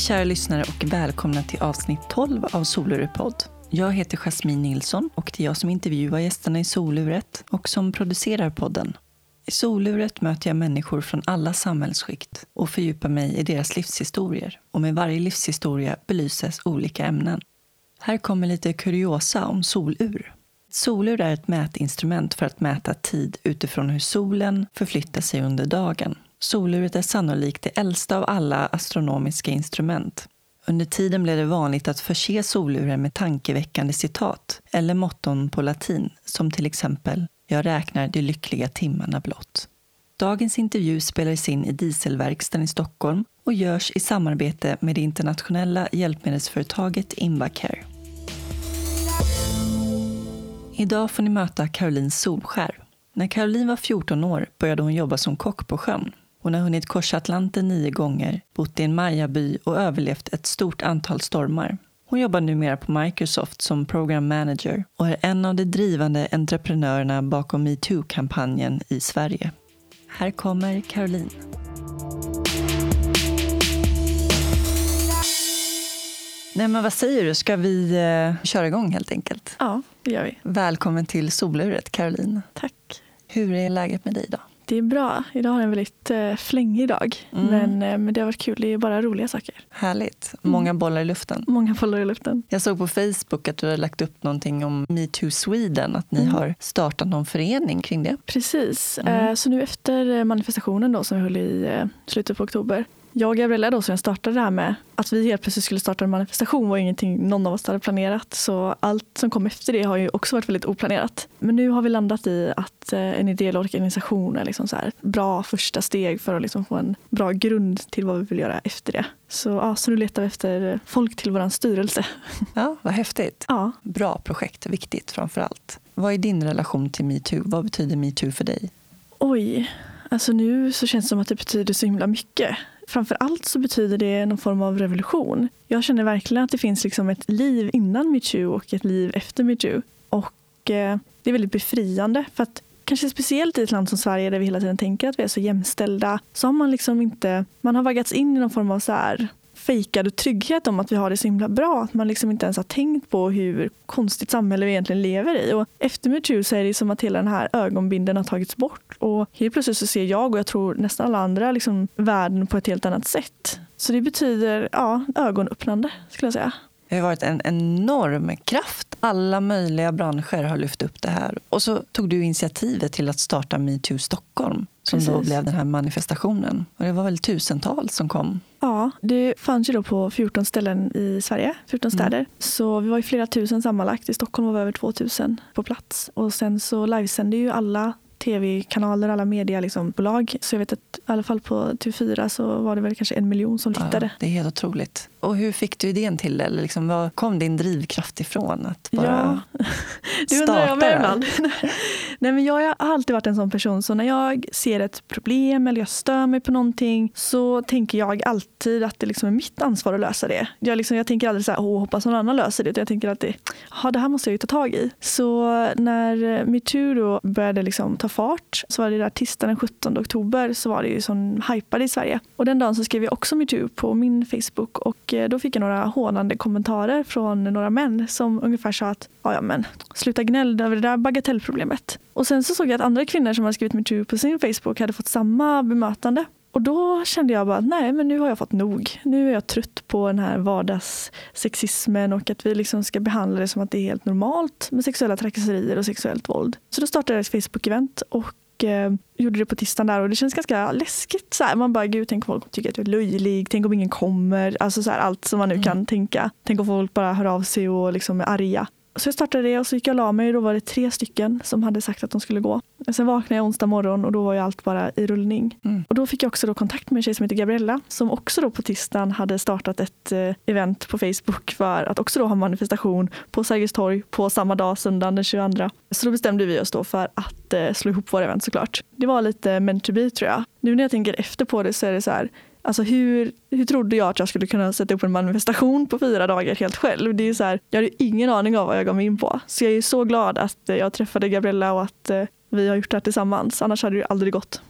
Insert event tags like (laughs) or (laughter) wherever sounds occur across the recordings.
Hej kära lyssnare och välkomna till avsnitt 12 av Solurepodd. Jag heter Jasmine Nilsson och det är jag som intervjuar gästerna i Soluret och som producerar podden. I Soluret möter jag människor från alla samhällsskikt och fördjupar mig i deras livshistorier. Och med varje livshistoria belyses olika ämnen. Här kommer lite kuriosa om solur. Solur är ett mätinstrument för att mäta tid utifrån hur solen förflyttar sig under dagen. Soluret är sannolikt det äldsta av alla astronomiska instrument. Under tiden blev det vanligt att förse soluren med tankeväckande citat eller motton på latin, som till exempel “Jag räknar de lyckliga timmarna blott”. Dagens intervju spelades in i dieselverkstaden i Stockholm och görs i samarbete med det internationella hjälpmedelsföretaget Invacare. Idag får ni möta Caroline Solskär. När Caroline var 14 år började hon jobba som kock på sjön. Hon har hunnit korsa Atlanten nio gånger, bott i en mayaby och överlevt ett stort antal stormar. Hon jobbar numera på Microsoft som program manager och är en av de drivande entreprenörerna bakom metoo-kampanjen i Sverige. Här kommer Caroline. Nej, men vad säger du? Ska vi eh, köra igång helt enkelt? Ja, det gör vi. Välkommen till soluret, Caroline. Tack. Hur är läget med dig idag? Det är bra. Idag har en väldigt eh, flängig dag. Mm. Men, eh, men det har varit kul. Det är bara roliga saker. Härligt. Många bollar i luften. Många bollar i luften. Jag såg på Facebook att du har lagt upp någonting om Metoo Sweden, att ni Mm. har startat någon förening kring det. Precis. Mm. Eh, så nu efter eh, manifestationen då, som vi höll i eh, slutet på oktober. Jag och Gabriella då, som jag startade det här med, att vi helt plötsligt skulle starta en manifestation var ingenting någon av oss hade planerat. Så allt som kom efter det har ju också varit väldigt oplanerat. Men nu har vi landat i att eh, en ideell organisation är liksom så här, ett bra första steg för att liksom få en bra grund till vad vi vill göra efter det. Så, ja, så nu letar vi efter folk till vår styrelse. (laughs) Ja, vad häftigt. Ja, Bra projekt, viktigt framför allt. Vad är din relation till metoo? Vad betyder metoo för dig? Oj, alltså nu så känns det som att det betyder så himla mycket. Framför allt så betyder det någon form av revolution. Jag känner verkligen att det finns liksom ett liv innan metoo och ett liv efter metoo. Och eh, det är väldigt befriande för att kanske speciellt i ett land som Sverige där vi hela tiden tänker att vi är så jämställda så har man liksom inte, man har vaggats in i någon form av så här fejkad trygghet om att vi har det så himla bra. Att man liksom inte ens har tänkt på hur konstigt samhälle vi egentligen lever i. Och efter metoo så är det som att hela den här ögonbinden har tagits bort. Och helt plötsligt så ser jag och jag tror nästan alla andra liksom världen på ett helt annat sätt. Så det betyder ja, ögonöppnande skulle jag säga. Det har varit en enorm kraft. Alla möjliga branscher har lyft upp det här. Och så tog du initiativet till att starta Metoo Stockholm som då Precis. blev den här manifestationen. Och det var väl tusentals som kom. Ja, det fanns ju då på 14 ställen i Sverige, 14 städer. Så vi var ju flera tusen sammanlagt. I Stockholm var vi över 2000 på plats. Och sen så livesände ju alla tv-kanaler, alla mediebolag. Liksom, bolag. så jag vet att i alla fall på TV4 så var det väl kanske en miljon som tittade. Ja, det är helt otroligt. Och hur fick du idén till det? Eller liksom, var kom din drivkraft ifrån? Att bara Ja, (laughs) det undrar jag med ibland. (laughs) Nej, men jag har alltid varit en sån person så när jag ser ett problem eller jag stör mig på någonting så tänker jag alltid att det liksom är mitt ansvar att lösa det. Jag, liksom, jag tänker aldrig så här, åh, hoppas någon annan löser det. Utan jag tänker alltid, ja, det här måste jag ju ta tag i. Så när metoo då började liksom ta fart så var det där tisdagen den 17 oktober så var det ju sån hypade i Sverige. Och den dagen så skrev jag också metoo på min Facebook och Eh, då fick jag några hånande kommentarer från några män som ungefär sa att ja, men sluta gnäll över det där bagatellproblemet. Och sen så såg jag att andra kvinnor som hade skrivit metoo på sin Facebook hade fått samma bemötande. Och då kände jag bara att nej, men nu har jag fått nog. Nu är jag trött på den här vardagssexismen och att vi liksom ska behandla det som att det är helt normalt med sexuella trakasserier och sexuellt våld. Så då startade jag ett Facebook-event och eh, gjorde det på tisdagen där och det känns ganska läskigt. Så här. Man bara, gud, tänk om folk tycker att jag är löjlig, tänk om ingen kommer. Alltså så här, allt som man nu kan tänka. Tänk om folk bara hör av sig och liksom är arga. Så jag startade det och så gick jag och la mig och då var det tre stycken som hade sagt att de skulle gå. Sen vaknade jag onsdag morgon och då var ju allt bara i rullning. Mm. Och då fick jag också då kontakt med en tjej som heter Gabriella som också då på tisdagen hade startat ett eh, event på Facebook för att också då ha manifestation på Sergels torg på samma dag, söndagen den 22. Så då bestämde vi oss då för att eh, slå ihop våra event såklart. Det var lite meant to be tror jag. Nu när jag tänker efter på det så är det så här Alltså hur, hur trodde jag att jag skulle kunna sätta upp en manifestation på fyra dagar helt själv? Det är så här, jag hade ingen aning av vad jag gav mig in på. Så jag är så glad att eh, jag träffade Gabriella och att eh, vi har gjort det här tillsammans. Annars hade det aldrig gått.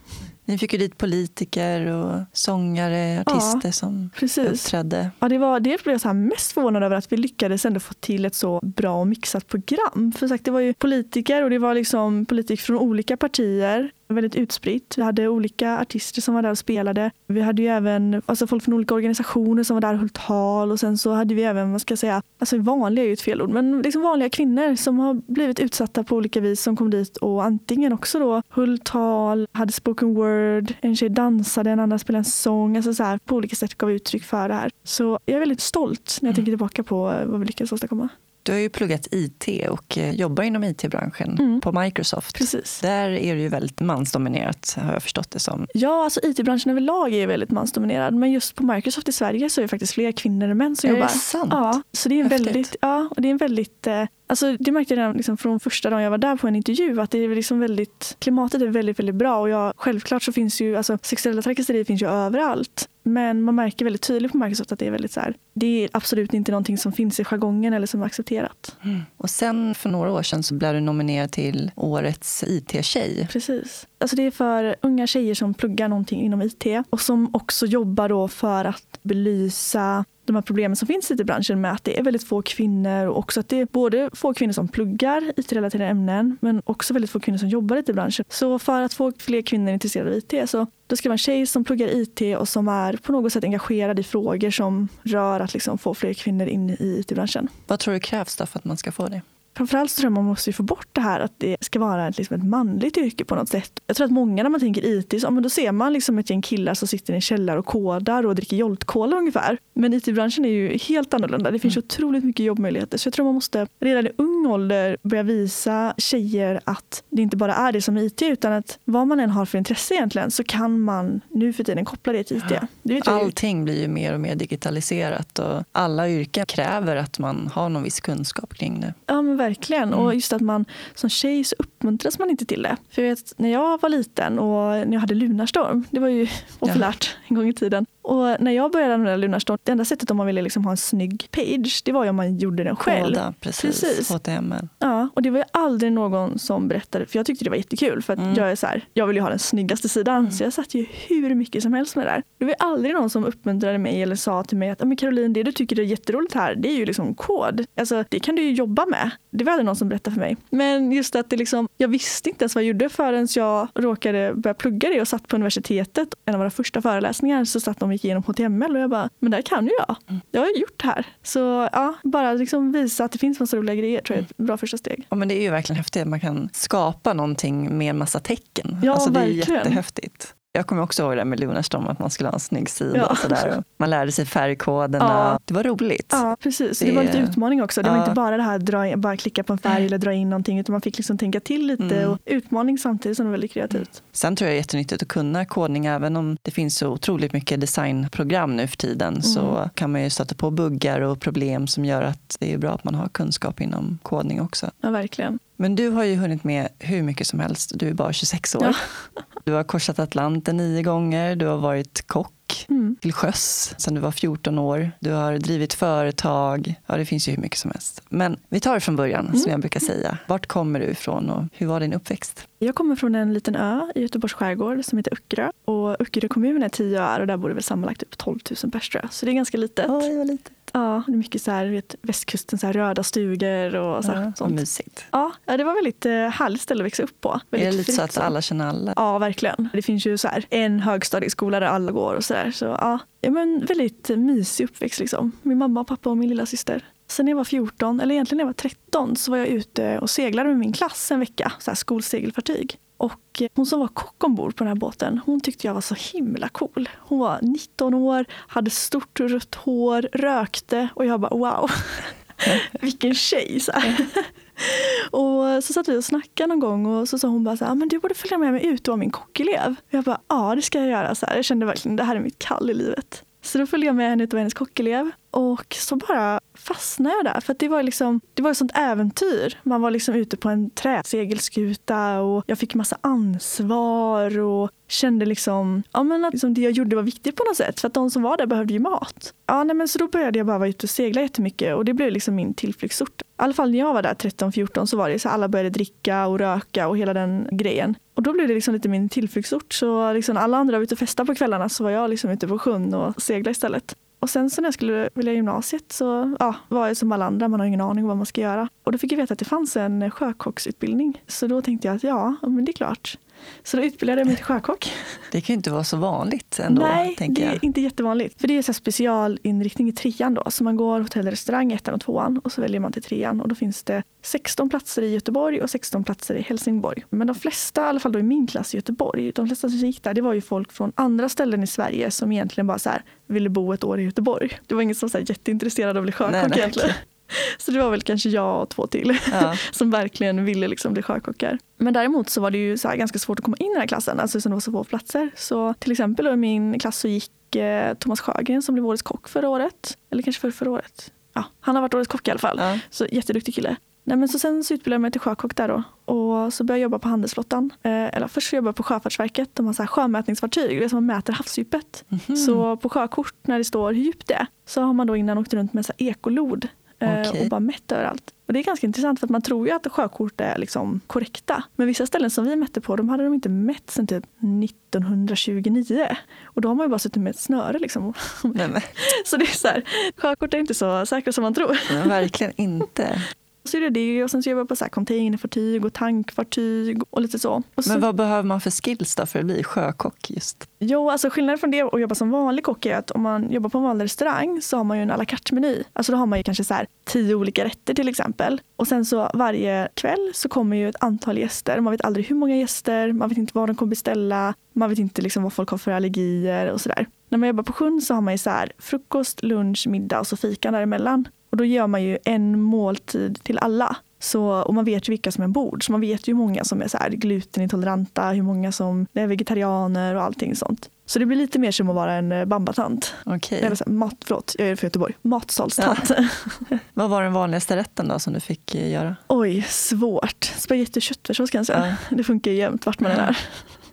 Ni fick ju dit politiker och sångare, artister ja, som precis. uppträdde. Ja, det var det blev jag så mest förvånad över att vi lyckades ändå få till ett så bra och mixat program. För sagt, det var ju politiker och det var liksom politiker från olika partier väldigt utspritt. Vi hade olika artister som var där och spelade. Vi hade ju även alltså folk från olika organisationer som var där och höll tal och sen så hade vi även, vad ska jag säga, alltså vanliga är ju ett fel ord, men liksom vanliga kvinnor som har blivit utsatta på olika vis som kom dit och antingen också då höll tal, hade spoken word, en tjej dansade, en annan spelade en sång, alltså så här, på olika sätt gav uttryck för det här. Så jag är väldigt stolt när jag mm. tänker tillbaka på vad vi lyckades åstadkomma. Du har ju pluggat IT och eh, jobbar inom IT-branschen mm. på Microsoft. Precis. Där är det ju väldigt mansdominerat har jag förstått det som. Ja, alltså IT-branschen överlag är väldigt mansdominerad. Men just på Microsoft i Sverige så är det faktiskt fler kvinnor än män som är jobbar. Är det sant? Ja, så det är en väldigt, ja, och det är en väldigt eh, Alltså, det märkte jag redan liksom från första dagen jag var där på en intervju att det är liksom väldigt, klimatet är väldigt, väldigt bra. Och jag, självklart så finns ju, alltså, sexuella trakasserier finns ju överallt. Men man märker väldigt tydligt på Microsoft att det är väldigt så här, det är absolut inte någonting som finns i jargongen eller som är accepterat. Mm. Och sen för några år sedan så blev du nominerad till Årets IT-tjej. Precis. Alltså det är för unga tjejer som pluggar någonting inom IT och som också jobbar då för att belysa de här problemen som finns i IT-branschen med att det är väldigt få kvinnor och också att det är både få kvinnor som pluggar IT-relaterade ämnen men också väldigt få kvinnor som jobbar i IT-branschen. Så för att få fler kvinnor intresserade av IT så då ska det vara en tjej som pluggar IT och som är på något sätt engagerad i frågor som rör att liksom få fler kvinnor in i IT-branschen. Vad tror du krävs för att man ska få det? Framförallt så tror jag man måste få bort det här att det ska vara liksom ett manligt yrke på något sätt. Jag tror att många när man tänker IT, så, men då ser man liksom ett gäng killar som sitter i en källare och kodar och dricker Jolt-cola ungefär. Men IT-branschen är ju helt annorlunda. Det finns mm. otroligt mycket jobbmöjligheter. Så jag tror man måste redan i ung ålder börja visa tjejer att det inte bara är det som IT utan att vad man än har för intresse egentligen så kan man nu för tiden koppla det till IT. Det Allting blir ju mer och mer digitaliserat och alla yrken kräver att man har någon viss kunskap kring det. Ja, men verkligen. Mm. Och just att man som tjej så uppmuntras man inte till det. För jag vet, när jag var liten och när jag hade Lunarstorm, det var ju populärt ja. en gång i tiden. Och när jag började använda Lunarstorm, det enda sättet om man ville liksom ha en snygg page, det var ju om man gjorde den själv. Koda, precis. precis. HTML. Ja, och det var ju aldrig någon som berättade, för jag tyckte det var jättekul, för att mm. jag är så här, jag vill ju ha den snyggaste sidan, mm. så jag satt ju hur mycket som helst med det där. Det var aldrig någon som uppmuntrade mig eller sa till mig att, men Caroline, det du tycker är jätteroligt här, det är ju liksom kod. Alltså, det kan du ju jobba med. Det var aldrig någon som berättade för mig. Men just att det liksom, jag visste inte ens vad jag gjorde förrän jag råkade börja plugga det och satt på universitetet. En av våra första föreläsningar så satt de och gick igenom HTML och jag bara, men det här kan ju jag. Mm. Jag har gjort det här. Så ja, bara liksom visa att det finns massa roliga grejer tror jag är ett bra första steg. Ja, men det är ju verkligen häftigt att man kan skapa någonting med massa tecken. Ja, alltså, det är verkligen. jättehäftigt. Jag kommer också ihåg det med Lunarstorm, att man skulle ha en snygg sida. Ja. Och sådär. Man lärde sig färgkoderna. Ja. Det var roligt. Ja, precis. Det, det var lite utmaning också. Det ja. var inte bara det här dra bara klicka på en färg eller dra in någonting, utan man fick liksom tänka till lite. Mm. Och utmaning samtidigt som det var väldigt kreativt. Sen tror jag det är jättenyttigt att kunna kodning, även om det finns så otroligt mycket designprogram nu för tiden, mm. så kan man ju stöta på buggar och problem som gör att det är bra att man har kunskap inom kodning också. Ja, verkligen. Men du har ju hunnit med hur mycket som helst. Du är bara 26 år. Ja. (laughs) Du har korsat Atlanten nio gånger. Du har varit kock mm. till sjöss sedan du var 14 år. Du har drivit företag. Ja, det finns ju hur mycket som helst. Men vi tar det från början, mm. som jag brukar säga. Vart kommer du ifrån och hur var din uppväxt? Jag kommer från en liten ö i Göteborgs skärgård som heter Öckerö. Och Öckerö kommun är tio öar och där bor det väl sammanlagt upp 12 000 personer. Så det är ganska litet. Det var litet. Ja, det är mycket så här, vet, västkusten, så här, röda stugor och så, ja, sånt. Mysigt. Ja, det var väldigt eh, härligt ställe att växa upp på. Väldigt är det lite så att alla känner alla? Ja, verkligen. Det finns ju så här, en högstadieskola där alla går och sådär. Så, ja, ja, men väldigt mysig uppväxt liksom. Min mamma, pappa och min lilla syster. Sen när jag var 14, eller egentligen när jag var 13, så var jag ute och seglade med min klass en vecka, så här skolsegelfartyg. Och hon som var kock ombord på den här båten, hon tyckte jag var så himla cool. Hon var 19 år, hade stort rött hår, rökte och jag bara wow, (laughs) vilken tjej. Så och så satt vi och snackade någon gång och så sa hon bara så här, men du borde följa med mig ut och vara min kockelev. Jag bara, ja det ska jag göra. Så här. Jag kände verkligen, det här är mitt kall i livet. Så då följde jag med henne ut och var hennes kockelev. Och så bara fastnade jag där. För det var liksom, det var ett sånt äventyr. Man var liksom ute på en träsegelskuta och jag fick massa ansvar och kände liksom, ja, men att liksom det jag gjorde var viktigt på något sätt. För att de som var där behövde ju mat. Ja, nej, men så då började jag bara vara ute och segla jättemycket och det blev liksom min tillflyktsort. I alla fall när jag var där 13-14 så var det så alla började dricka och röka och hela den grejen. Och då blev det liksom lite min tillflyktsort. Så liksom alla andra var ute och festade på kvällarna så var jag liksom ute på sjön och seglade istället. Och sen så när jag skulle välja gymnasiet så ja, var jag som alla andra, man har ingen aning om vad man ska göra. Och då fick jag veta att det fanns en sjökocksutbildning. Så då tänkte jag att ja, men det är klart. Så då utbildade jag mig till sjökock. Det kan ju inte vara så vanligt ändå. Nej, tänker det är jag. inte jättevanligt. För det är så specialinriktning i trean då. Så man går hotell och restaurang, ettan och tvåan och så väljer man till trean. Och då finns det 16 platser i Göteborg och 16 platser i Helsingborg. Men de flesta, i alla fall då i min klass i Göteborg, de flesta som gick där, det var ju folk från andra ställen i Sverige som egentligen bara så här, ville bo ett år i Göteborg. Det var ingen som var så här jätteintresserad av att bli sjökock Nej, nej, egentligen. Så det var väl kanske jag och två till Ja. (laughs) som verkligen ville liksom bli sjökockar. Men däremot så var det ju så ganska svårt att komma in i den här klassen, alltså som det var så få platser. Så till exempel i min klass så gick eh, Thomas Sjögren som blev årets kock förra året. Eller kanske för förra året. Ja, han har varit årets kock i alla fall. Ja. Så jätteduktig kille. Nej, men så sen så utbildade jag mig till sjökock där då. Och så började jag jobba på handelsflottan. Eh, eller först så jobbade jag på Sjöfartsverket. De har så här sjömätningsfartyg, som man mäter havsdjupet. Mhm. Så på sjökort när det står hur djupt det är så har man då innan åkt runt med så ekolod eh, Okej. och bara mätt överallt. Och det är ganska intressant för att man tror ju att sjökort är liksom korrekta. Men vissa ställen som vi mätte på, de hade de inte mätt sedan typ 1929. Och då har man ju bara suttit med ett snöre liksom. Nej, (laughs) Så det är så här, sjökort är inte så säkra som man tror. men verkligen inte. Så är det det och sen så jobbar jag på så här containerfartyg och tankfartyg och lite så. Och så Men vad behöver man för skills då för att bli sjökock just? Jo, alltså skillnaden från det och att jobba som vanlig kock är att om man jobbar på en vanlig restaurang så har man ju en à la carte-meny. Alltså då har man ju kanske så här tio olika rätter till exempel. Och sen så varje kväll så kommer ju ett antal gäster. Man vet aldrig hur många gäster, man vet inte vad de kommer beställa, man vet inte liksom vad folk har för allergier och sådär. När man jobbar på sjön så har man ju så här frukost, lunch, middag och så fika däremellan. Och då gör man ju en måltid till alla. Så, och man vet ju vilka som är ombord. Så man vet ju hur många som är så här glutenintoleranta, hur många som är vegetarianer och allting sånt. Så det blir lite mer som att vara en eh, bambatant. Okej. Eller så här, mat, förlåt, jag är från Göteborg. Matsalstant. (laughs) Vad var den vanligaste rätten då som du fick eh, göra? Oj, svårt. Spagetti och köttfärssås kan jag säga. Ja. Det funkar ju jämt vart man är där.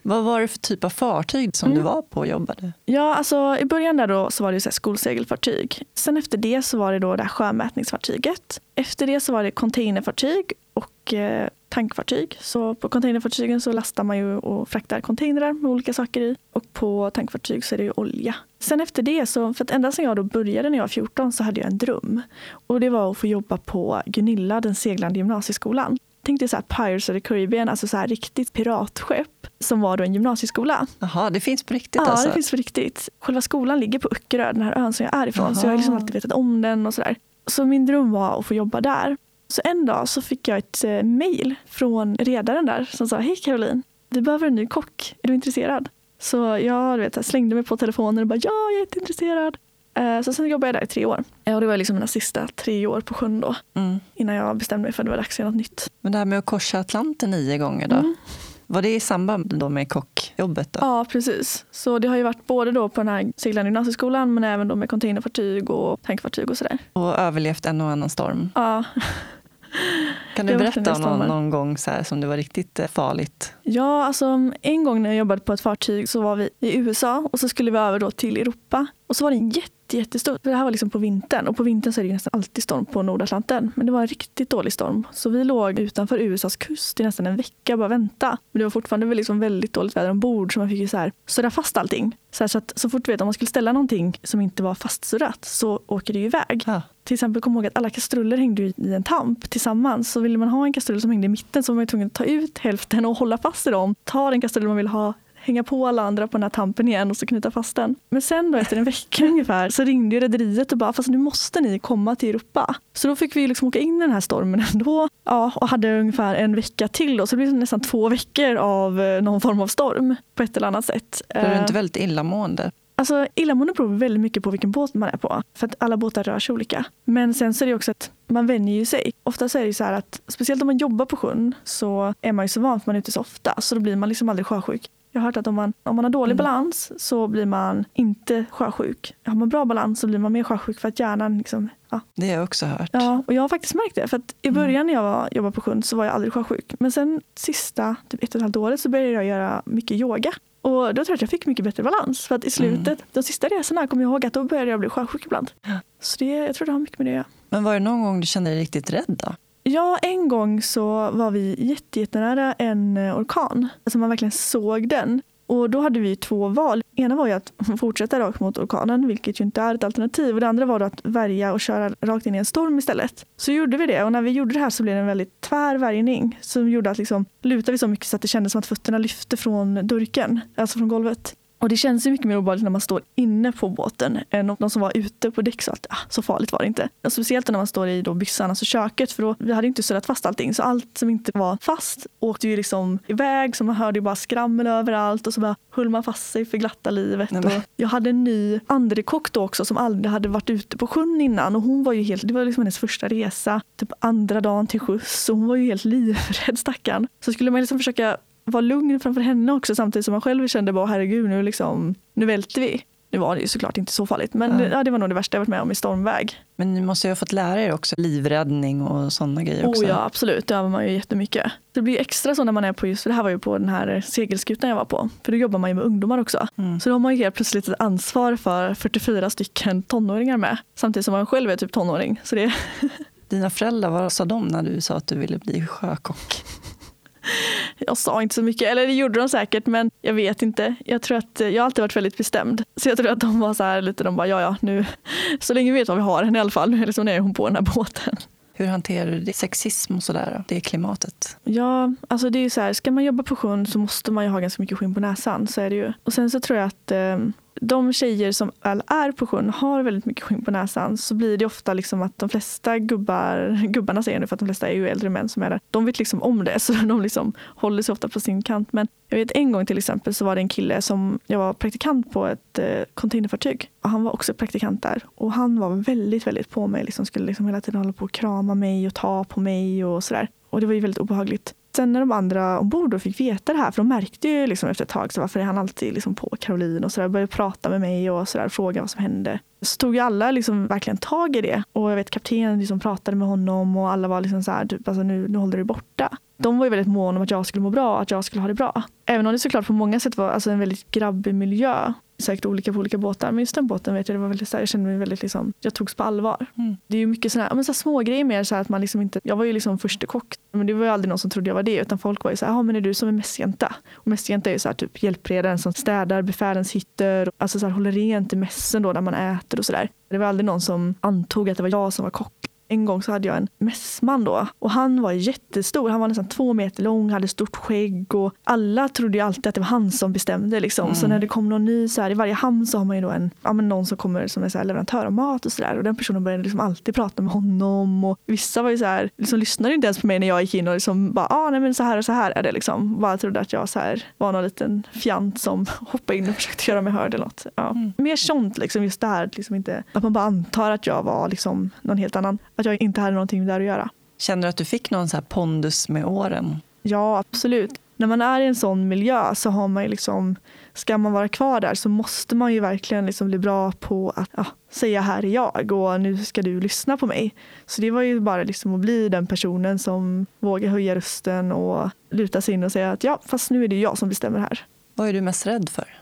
Vad var det för typ av fartyg som Mm. du var på och jobbade? Ja, alltså i början där då så var det så skolsegelfartyg. Sen efter det så var det då det här sjömätningsfartyget. Efter det så var det containerfartyg och eh, tankfartyg. Så på containerfartygen så lastar man ju och fraktar containrar med olika saker i. Och på tankfartyg så är det ju olja. Sen efter det, så, för att ända sedan jag då började när jag var 14 så hade jag en dröm. Och det var att få jobba på Gunilla, den seglande gymnasieskolan. Tänk dig så här Pirates of the Caribbean, alltså så här riktigt piratskepp som var då en gymnasieskola. Jaha, det finns på riktigt Ja, alltså? det finns på riktigt. Själva skolan ligger på Öckerö, den här ön som jag är ifrån. Så jag har liksom alltid vetat om den och sådär. Så min dröm var att få jobba där. Så en dag så fick jag ett eh, mejl från redaren där som sa Hej Caroline, vi behöver en ny kock. Är du intresserad? Så jag du vet, slängde mig på telefonen och bara ja, jag är jätteintresserad. Eh, Så sen jobbade jag där i tre år. Eh, Och det var liksom mina sista tre år på sjön då. Mm. Innan jag bestämde mig för att det var dags att göra något nytt. Men det här med att korsa Atlanten nio gånger då? Mm. Var det i samband då med kockjobbet? Då? Ja, precis. Så det har ju varit både då på den här seglande gymnasieskolan men även då med containerfartyg och tankfartyg och sådär. Och överlevt en och annan storm? Ja, Kan du berätta om någon, någon gång så här, som det var riktigt eh, farligt? Ja, alltså en gång när jag jobbade på ett fartyg så var vi i USA och så skulle vi över då till Europa. Och så var det en jätte, jättestor, för det här var liksom på vintern och på vintern så är det nästan alltid storm på Nordatlanten. Men det var en riktigt dålig storm. Så vi låg utanför USAs kust i nästan en vecka och bara vänta. Men det var fortfarande liksom väldigt dåligt väder ombord så man fick ju så här surra fast allting. Så, här, så att så fort du vet om man skulle ställa någonting som inte var fastsurrat så åker det ju iväg. Ja. Till exempel kom jag ihåg att alla kastruller hängde i en tamp tillsammans. Så ville man ha en kastrull som hängde i mitten så var man tvungen att ta ut hälften och hålla fast i dem. Ta den kastrull man vill ha, hänga på alla andra på den här tampen igen och så knyta fast den. Men sen då efter en vecka (laughs) ungefär så ringde ju rederiet och bara fast nu måste ni komma till Europa. Så då fick vi liksom åka in i den här stormen ändå ja, och hade ungefär en vecka till då. Så det blev nästan två veckor av eh, någon form av storm på ett eller annat sätt. Var du Eh, inte väldigt illamående? Alltså illamående beror väldigt mycket på vilken båt man är på. För att alla båtar rör sig olika. Men sen så är det också att man vänjer ju sig. Ofta så är det ju så här att speciellt om man jobbar på sjön så är man ju så van för man är ute så ofta. Så då blir man liksom aldrig sjösjuk. Jag har hört att om man, om man har dålig Mm. balans så blir man inte sjösjuk. Har man bra balans så blir man mer sjösjuk för att hjärnan liksom, ja. Det har jag också hört. ja. Och jag har faktiskt märkt det. För att I Mm. början när jag var, jobbade på sjön så var jag aldrig sjösjuk. Men sen sista typ ett och ett halvt året så började jag göra mycket yoga. Och då tror jag att jag fick mycket bättre balans. För att i slutet, Mm. de sista resorna kommer jag ihåg att då började jag bli sjösjuk ibland. Så det, jag tror det har mycket med det att göra. Men var det någon gång du kände dig riktigt rädd då? Ja, en gång så var vi jättenära en eh, orkan. Alltså man verkligen såg den. Och då hade vi två val. Ena var ju att (laughs) fortsätta rakt mot orkanen, vilket ju inte är ett alternativ. Och det andra var då att värja och köra rakt in i en storm istället. Så gjorde vi det och när vi gjorde det här så blev det en väldigt tvär värjning som gjorde att liksom lutade vi så mycket så att det kändes som att fötterna lyfte från durken, alltså från golvet. Och det känns ju mycket mer obehagligt när man står inne på båten än de som var ute på däck sa att ah, så farligt var det inte. Och speciellt när man står i då byxan, alltså köket, för då, vi hade inte surrat fast allting. Så allt som inte var fast åkte ju liksom iväg, så man hörde ju bara skrammel överallt och så bara höll man fast sig för glatta livet. Men- Och jag hade en ny andrekock då också som aldrig hade varit ute på sjön innan och hon var ju helt, det var liksom hennes första resa, typ andra dagen till skjuts och hon var ju helt livrädd stackarn. Så skulle man liksom försöka vara lugn framför henne också samtidigt som man själv kände bara herregud nu liksom, nu välter vi. Nu var det ju såklart inte så farligt men Ja. ja. det var nog det värsta jag varit med om i stormväg. Men ni måste ju ha fått lära er också livräddning och sådana grejer också. Oh ja absolut, det övar man ju jättemycket. Det blir extra så när man är på just, för det här var ju på den här segelskutan jag var på. För då jobbar man ju med ungdomar också. Mm. Så då har man ju helt plötsligt ett ansvar för 44 stycken tonåringar med. Samtidigt som man själv är typ tonåring. Så det, (laughs) Dina föräldrar, vad sa de när du sa att du ville bli sjökock? (laughs) jag sa inte så mycket, eller det gjorde de säkert men jag vet inte. Jag tror att jag har alltid varit väldigt bestämd. Så jag tror att de var så här lite, de bara ja ja nu, (laughs) så länge vi vet vad vi har henne i alla fall. (laughs) Eller så är hon på den här båten. Hur hanterar du det? sexism och sådär? Det klimatet? Ja, alltså det är ju så här, ska man jobba på sjön så måste man ju ha ganska mycket skinn på näsan. Så är det ju. Och sen så tror jag att eh, de tjejer som väl är på sjön har väldigt mycket skinn på näsan så blir det ofta liksom att de flesta gubbar, gubbarna säger jag nu för att de flesta är ju äldre män som är där, de vet liksom om det (laughs) så de liksom håller sig ofta på sin kant. Men jag vet en gång till exempel så var det en kille som, jag var praktikant på ett eh, containerfartyg och han var också praktikant där och han var väldigt, väldigt på mig, liksom skulle liksom hela tiden hålla på och krama mig och ta på mig och sådär. Och det var ju väldigt obehagligt. Sen när de andra ombord då fick veta det här, för de märkte ju liksom efter ett tag så varför är han alltid liksom på Caroline och sådär, började prata med mig och sådär, fråga vad som hände. Så tog ju alla liksom verkligen tag i det och jag vet kaptenen liksom pratade med honom och alla var liksom så här, typ, alltså nu, nu håller du borta. De var ju väldigt måna om att jag skulle må bra, att jag skulle ha det bra. Även om det såklart på många sätt var alltså en väldigt grabbig miljö. Säkert olika på olika båtar, men just den båten vet jag, det var väldigt, så här, jag kände mig väldigt, liksom, jag togs på allvar. Mm. Det är ju mycket sådana här, men så här små grejer mer så att man liksom inte, jag var ju liksom första kock, men det var ju aldrig någon som trodde jag var det, utan folk var ju så här, ja men är du som är mässjänta? Och mässjänta är ju så här typ hjälpredaren som städar befälens hytter, alltså så här håller rent i mässen då när man äter och sådär. Det var aldrig någon som antog att det var jag som var kock. En gång så hade jag en mässman då och han var jättestor. Han var nästan två meter lång, hade stort skägg och alla trodde ju alltid att det var han som bestämde. Liksom. Så Mm. när det kom någon ny, så här, i varje hamn så har man ju då en, ja, men någon som kommer som är så här, leverantör av mat och sådär. Och den personen började liksom alltid prata med honom. Och vissa var ju så här, liksom lyssnade inte ens på mig när jag gick in och liksom bara, ah, nej men så här och så här är det liksom. Bara trodde att jag så här, var någon liten fjant som (laughs) hoppade in och försökte göra mig hörd eller något. Ja. Mm. Mer sånt liksom, just där, liksom inte, att man bara antar att jag var liksom någon helt annan. Att jag inte hade någonting där att göra. Känner du att du fick någon så här pondus med åren? Ja, absolut. När man är i en sån miljö så har man liksom, ska man vara kvar där så måste man ju verkligen liksom bli bra på att ja, säga här är jag och nu ska du lyssna på mig. Så det var ju bara liksom att bli den personen som vågar höja rösten och luta sig in och säga att ja, fast nu är det jag som bestämmer här. Vad är du mest rädd för?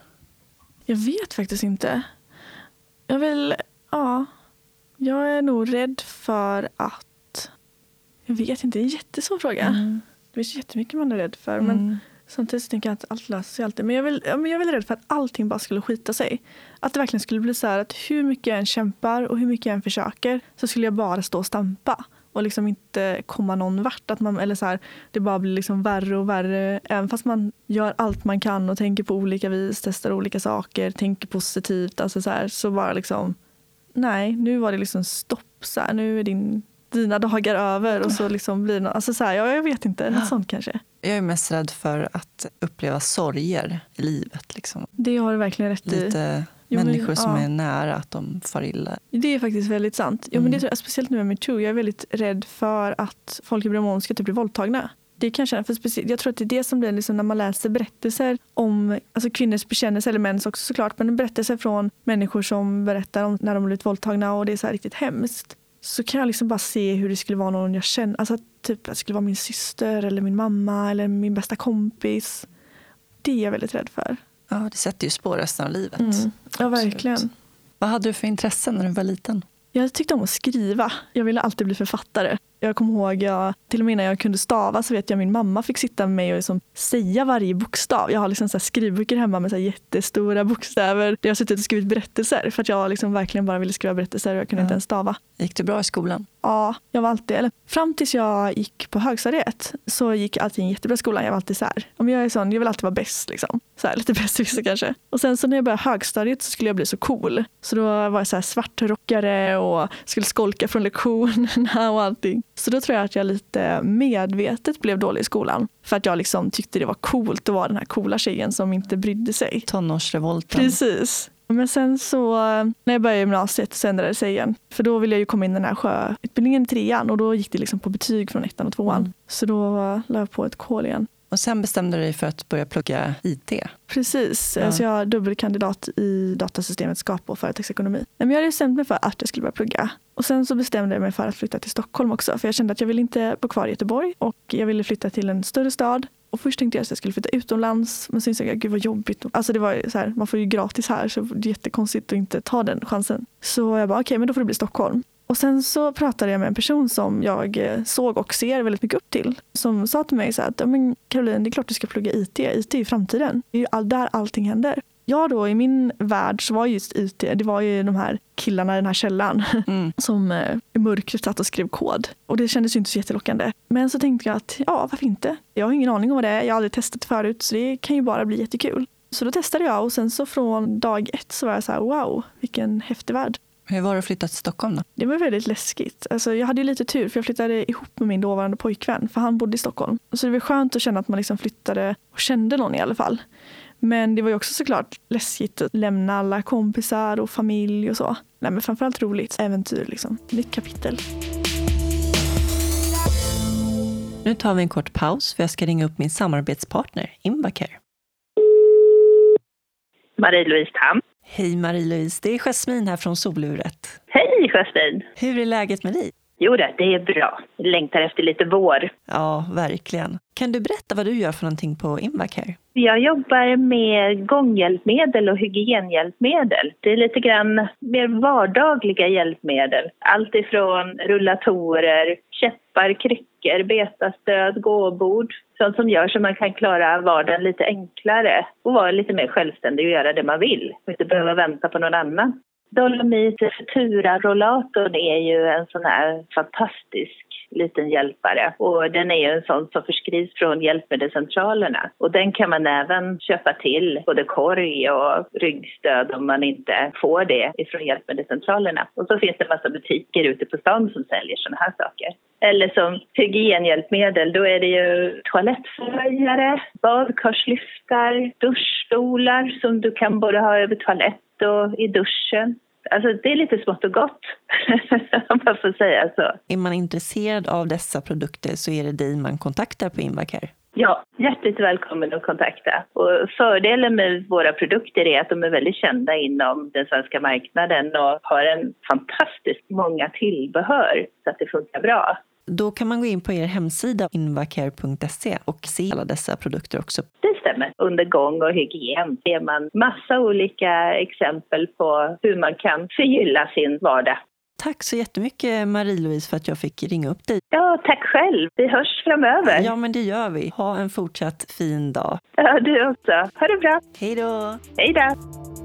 Jag vet faktiskt inte. Jag vill, ja, jag är nog rädd för att, jag vet inte, det är en jättesvår fråga. Mm. Det finns jättemycket man är rädd för. Men Mm. Samtidigt så tänker jag att allt löser sig alltid. Men jag, vill, ja, men jag är väldigt rädd för att allting bara skulle skita sig. Att det verkligen skulle bli så här att hur mycket jag än kämpar och hur mycket jag än försöker så skulle jag bara stå och stampa och liksom inte komma någon vart. Att man, eller så här, det bara blir liksom värre och värre. Även fast man gör allt man kan och tänker på olika vis, testar olika saker, tänker positivt. Alltså så, här, så bara liksom, nej, nu var det liksom stopp. Så här, nu är din, dina dagar över och så liksom blir det något, alltså så här, ja, jag vet inte, något sånt kanske. Jag är mest rädd för att uppleva sorger i livet. Liksom. Det har du verkligen rätt i. Lite Jo, men- människor som ja. är nära att de far illa. Det är faktiskt väldigt sant. Jo, men Mm. det tror jag, speciellt nu med metoo. Jag är väldigt rädd för att folk i Bromon ska typ bli våldtagna. Det kan jag känna, för speciellt, jag tror att det är det som blir liksom när man läser berättelser om alltså kvinnors bekännelse, eller mäns också såklart, men berättelser från människor som berättar om när de blivit våldtagna och det är så riktigt hemskt. Så kan jag liksom bara se hur det skulle vara någon jag känner, alltså typ att det skulle vara min syster eller min mamma eller min bästa kompis. Det är jag väldigt rädd för. Ja, det sätter ju spår resten av livet. Mm. Ja, verkligen. Absolut. Vad hade du för intressen när du var liten? Jag tyckte om att skriva. Jag ville alltid bli författare. Jag kommer ihåg, jag, till och med när jag kunde stava så vet jag min mamma fick sitta med mig och liksom säga varje bokstav. Jag har liksom så skrivböcker hemma med så jättestora bokstäver där jag har suttit och skrivit berättelser för att jag liksom verkligen bara ville skriva berättelser och jag kunde ja. inte ens stava. Gick det bra i skolan? Ja, jag var alltid, eller fram tills jag gick på högstadiet så gick alltid en jättebra skola. Jag var alltid så här, om jag är sån, jag vill alltid vara bäst liksom. Så här, lite bäst kanske. Och sen så när jag började högstadiet så skulle jag bli så cool. Så då var jag så här svartrockare och skulle skolka från lektionerna och allting. Så då tror jag att jag lite medvetet blev dålig i skolan. För att jag liksom tyckte det var coolt att vara den här coola tjejen som inte brydde sig. Tonårsrevolten. Precis. Men sen så när jag började gymnasiet så ändrade det sig igen. För då ville jag ju komma in i den här sjöutbildningen i trean och då gick det liksom på betyg från ettan och tvåan. Mm. Så då la jag på ett kol igen. Och sen bestämde du dig för att börja plugga IT? Precis. Ja. Alltså jag är dubbelkandidat i datasystemet skap och företagsekonomi. Men jag hade bestämt mig för att jag skulle börja plugga. Och sen så bestämde jag mig för att flytta till Stockholm också. För jag kände att jag ville inte bo kvar i Göteborg och jag ville flytta till en större stad. Och först tänkte jag att jag skulle flytta utomlands men sen insåg jag gud vad jobbigt. Alltså det var så här, man får ju gratis här så det är jättekonstigt att inte ta den chansen. Så jag bara okej okay, men då får det bli Stockholm. Och sen så pratade jag med en person som jag eh, såg och ser väldigt mycket upp till. Som sa till mig så att men Caroline, det är klart du ska plugga IT. IT är ju framtiden. Det är ju all, där allting händer. Ja, då i min värld så var just IT, det var ju de här killarna i den här källan (laughs) mm. som eh, i mörkret satt och skrev kod. Och det kändes ju inte så jättelockande. Men så tänkte jag att ja, varför inte? Jag har ingen aning om vad det är. Jag har aldrig testat förut så det kan ju bara bli jättekul. Så då testade jag och sen så från dag ett så var jag så här wow, vilken häftig värld. Hur var det att flytta till Stockholm då? Det var väldigt läskigt. Alltså, jag hade lite tur för jag flyttade ihop med min dåvarande pojkvän för han bodde i Stockholm. Så det var skönt att känna att man liksom flyttade och kände någon i alla fall. Men det var ju också såklart läskigt att lämna alla kompisar och familj och så. Nej, men framförallt roligt. Äventyr liksom. Nytt kapitel. Nu tar vi en kort paus för jag ska ringa upp min samarbetspartner Invacare. Marie-Louise Tam. Hej Marie-Louise, det är Jasmin här från Soluret. Hej Jasmin! Hur är läget med dig? Jo det är bra. Jag längtar efter lite vår. Ja, verkligen. Kan du berätta vad du gör för någonting på Invacare? Jag jobbar med gånghjälpmedel och hygienhjälpmedel. Det är lite grann mer vardagliga hjälpmedel. Allt ifrån rullatorer, käppar, kryckor, betastöd, gåbord. Sånt som gör så man kan klara vardagen lite enklare och vara lite mer självständig och göra det man vill och inte behöva vänta på någon annan. Dolomit Futura-rollatorn är ju en sån här fantastisk liten hjälpare och den är ju en sån som förskrivs från hjälpmedelscentralerna och den kan man även köpa till både korg och ryggstöd om man inte får det ifrån hjälpmedelscentralerna. Och så finns det en massa butiker ute på stan som säljer såna här saker. Eller som hygienhjälpmedel, då är det ju toalettförhöjare, badkarslyftar, duschstolar som du kan både ha över toalett och i duschen. Alltså det är lite smått och gott, (laughs) om man får säga så. Är man intresserad av dessa produkter så är det dig man kontaktar på Invacare? Ja, hjärtligt välkommen att kontakta. Och fördelen med våra produkter är att de är väldigt kända inom den svenska marknaden och har en fantastiskt många tillbehör så att det funkar bra. Då kan man gå in på er hemsida invacare.se och se alla dessa produkter också. Det stämmer. Under gång och hygien ser man massa olika exempel på hur man kan förgylla sin vardag. Tack så jättemycket Marie-Louise för att jag fick ringa upp dig. Ja, tack själv. Vi hörs framöver. Ja, men det gör vi. Ha en fortsatt fin dag. Ja, du också. Ha det bra. Hej då. Hej då.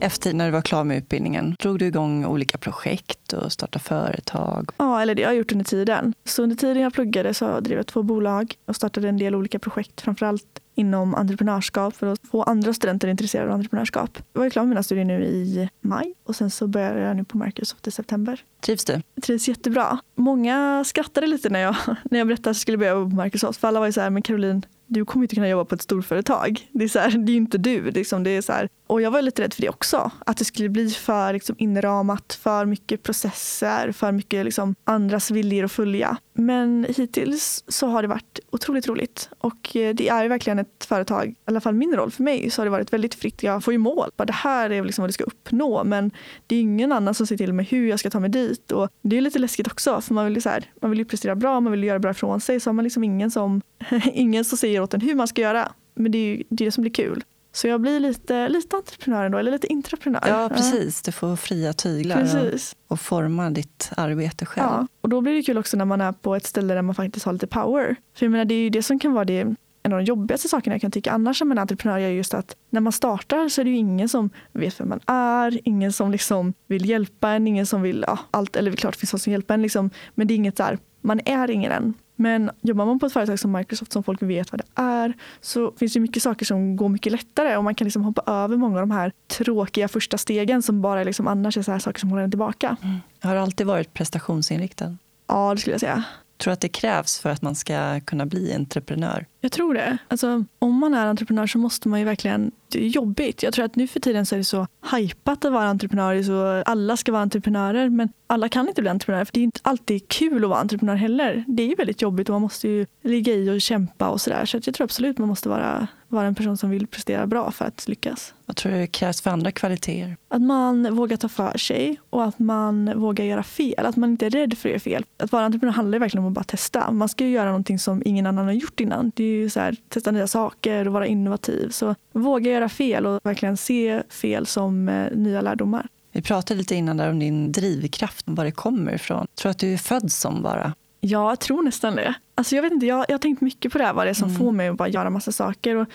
Efter när du var klar med utbildningen, drog du igång olika projekt och startade företag? Ja, eller det har jag gjort under tiden. Så under tiden jag pluggade så drev jag två bolag och startade en del olika projekt, framförallt inom entreprenörskap för att få andra studenter intresserade av entreprenörskap. Jag var klar med mina studier nu i maj och sen så började jag nu på Microsoft i september. Trivs du? Jag trivs jättebra. Många skrattade lite när jag, (laughs) när jag berättade att jag skulle börja på Microsoft. För alla var ju så här, men Caroline, du kommer inte kunna jobba på ett storföretag. Det är, så här, det är inte du. Liksom, det är så här, och jag var lite rädd för det också. Att det skulle bli för liksom, inramat, för mycket processer, för mycket liksom, andras viljor att följa. Men hittills så har det varit otroligt roligt. Och eh, det är verkligen ett företag, i alla fall min roll för mig, så har det varit väldigt fritt. Jag får ju mål. Det här är liksom vad du ska uppnå. Men det är ingen annan som säger till mig hur jag ska ta mig dit. Och det är lite läskigt också. För man vill ju, så här, man vill ju prestera bra, man vill göra bra ifrån sig. Så har man liksom ingen som, (laughs) ingen som säger åt en hur man ska göra. Men det är ju det, är det som blir kul. Så jag blir lite, lite entreprenör ändå, eller lite intraprenör. Ja, precis. Du får fria tyglar Precis. Och, och forma ditt arbete själv. Ja, och då blir det kul också när man är på ett ställe där man faktiskt har lite power. För jag menar, det är ju det som kan vara det en av de jobbigaste sakerna jag kan tycka annars som en entreprenör är just att när man startar så är det ju ingen som vet vem man är, ingen som liksom vill hjälpa en, ingen som vill, ja, allt, eller klart finns folk som hjälper en liksom, men det är inget där, man är ingen än. Men jobbar man på ett företag som Microsoft som folk vet vad det är så finns det mycket saker som går mycket lättare och man kan liksom hoppa över många av de här tråkiga första stegen som bara liksom annars är så här saker som håller en tillbaka. Mm. Har du alltid varit prestationsinriktad? Ja, det skulle jag säga. Tror du att det krävs för att man ska kunna bli entreprenör? Jag tror det. Alltså, om man är entreprenör så måste man ju verkligen... Det är jobbigt. Jag tror att nu för tiden så är det så hajpat att vara entreprenör. Så alla ska vara entreprenörer. Men alla kan inte bli entreprenörer. För det är inte alltid kul att vara entreprenör heller. Det är ju väldigt jobbigt och man måste ju ligga i och kämpa och sådär. Så jag tror absolut man måste vara, vara en person som vill prestera bra för att lyckas. Vad tror du krävs för andra kvaliteter? Att man vågar ta för sig och att man vågar göra fel. Att man inte är rädd för att göra fel. Att vara entreprenör handlar verkligen om att bara testa. Man ska göra någonting som ingen annan har gjort innan. Det ju så här, testa nya saker och vara innovativ. Så våga göra fel och verkligen se fel som eh, nya lärdomar. Vi pratade lite innan där om din drivkraft, var det kommer ifrån. Tror du att du är född som bara? Ja, jag tror nästan det. Alltså jag vet inte, jag, jag har tänkt mycket på det här, vad det är som mm. får mig att bara göra massa saker. Och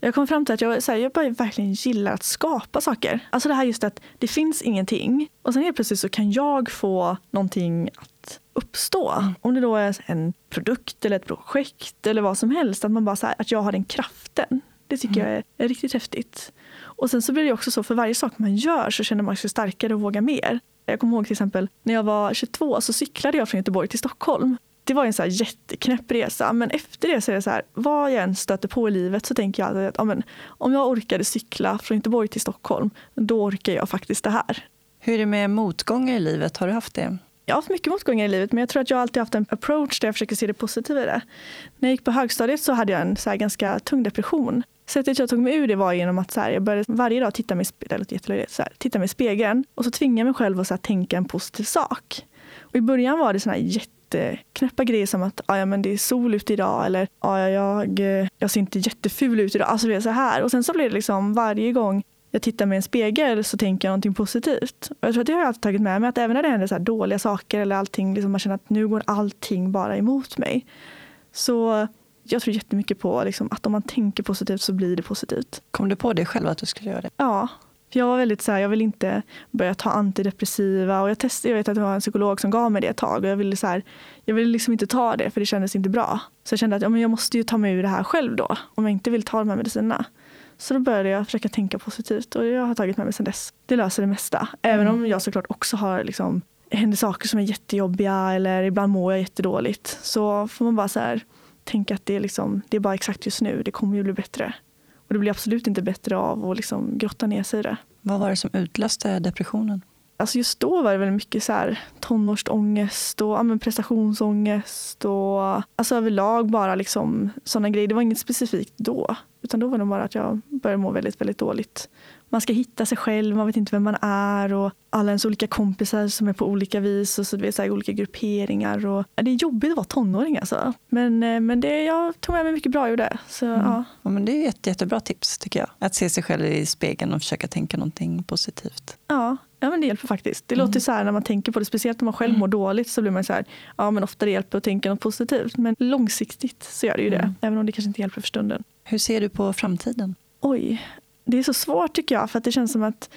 jag kom fram till att jag, så här, jag bara verkligen gillar att skapa saker. Alltså det här just att det finns ingenting och sen helt plötsligt så kan jag få någonting att uppstå. Mm. Om det då är en produkt eller ett projekt eller vad som helst. Att man bara så här, att jag har den kraften. Det tycker mm. jag är, är, riktigt häftigt. Och sen så blir det också så för varje sak man gör så känner man sig starkare och vågar mer. Jag kommer ihåg till exempel när jag var 22 så cyklade jag från Göteborg till Stockholm. Det var en så här jätteknäpp resa men efter det så är det så här vad jag än stöter på i livet så tänker jag att ja, men, om jag orkade cykla från Göteborg till Stockholm då orkar jag faktiskt det här. Hur är det med motgångar i livet? Har du haft det? Jag har haft mycket motgångar i livet men jag tror att jag alltid haft en approach där jag försöker se det positiva i det. När jag gick på högstadiet så hade jag en så ganska tung depression. Sättet jag tog mig ur det var genom att så här, jag började varje dag titta mig, så här, titta mig i spegeln och så tvinga mig själv att så här, tänka en positiv sak. Och I början var det såna här jätteknäppa grejer som att ah, ja, men det är sol ute idag eller ah, ja, jag, jag ser inte jätteful ut idag. Alltså det är så här. Och sen så blev det liksom varje gång jag tittar med en spegel så tänker jag någonting positivt. Och jag tror att det har jag alltid tagit med mig. Att även när det händer så dåliga saker eller allting, liksom man känner att nu går allting bara emot mig. Så jag tror jättemycket på liksom, att om man tänker positivt så blir det positivt. Kom du på det själv att du skulle göra det? Ja. Jag var väldigt så här, jag vill inte börja ta antidepressiva och jag testade, jag vet att det var en psykolog som gav mig det ett tag och jag ville så här, jag ville liksom inte ta det för det kändes inte bra. Så jag kände att ja, men jag måste ju ta mig ur det här själv då om jag inte vill ta de här medicinerna. Så då började jag försöka tänka positivt och jag har tagit med mig sedan dess. Det löser det mesta. Även mm. om jag såklart också har liksom, händer saker som är jättejobbiga eller ibland mår jag jättedåligt. Så får man bara så här, tänka att det är, liksom, det är bara exakt just nu, det kommer ju bli bättre. Och det blir absolut inte bättre av att liksom grotta ner sig i det. Vad var det som utlöste depressionen? Alltså just då var det väldigt mycket så här, tonårsångest och ja, prestationsångest och alltså överlag bara liksom sådana grejer. Det var inget specifikt då. Utan då var det bara att jag började må väldigt, väldigt dåligt man ska hitta sig själv, man vet inte vem man är och alla ens olika kompisar som är på olika vis och så, vet, så här, olika grupperingar. Och, ja, det är jobbigt att vara tonåring alltså. Men, eh, men det, jag tog med mig mycket bra ur det. Så, mm. ja. ja. men det är ett jättebra tips tycker jag. Att se sig själv i spegeln och försöka tänka någonting positivt. Ja, Ja, men det hjälper faktiskt. Det mm. låter så här när man tänker på det, speciellt när man själv mm. mår dåligt så blir man så här, ja men ofta det hjälper att tänka något positivt. Men långsiktigt så gör det ju det, mm. även om det kanske inte hjälper för stunden. Hur ser du på framtiden? Oj, det är så svårt tycker jag för att det känns som att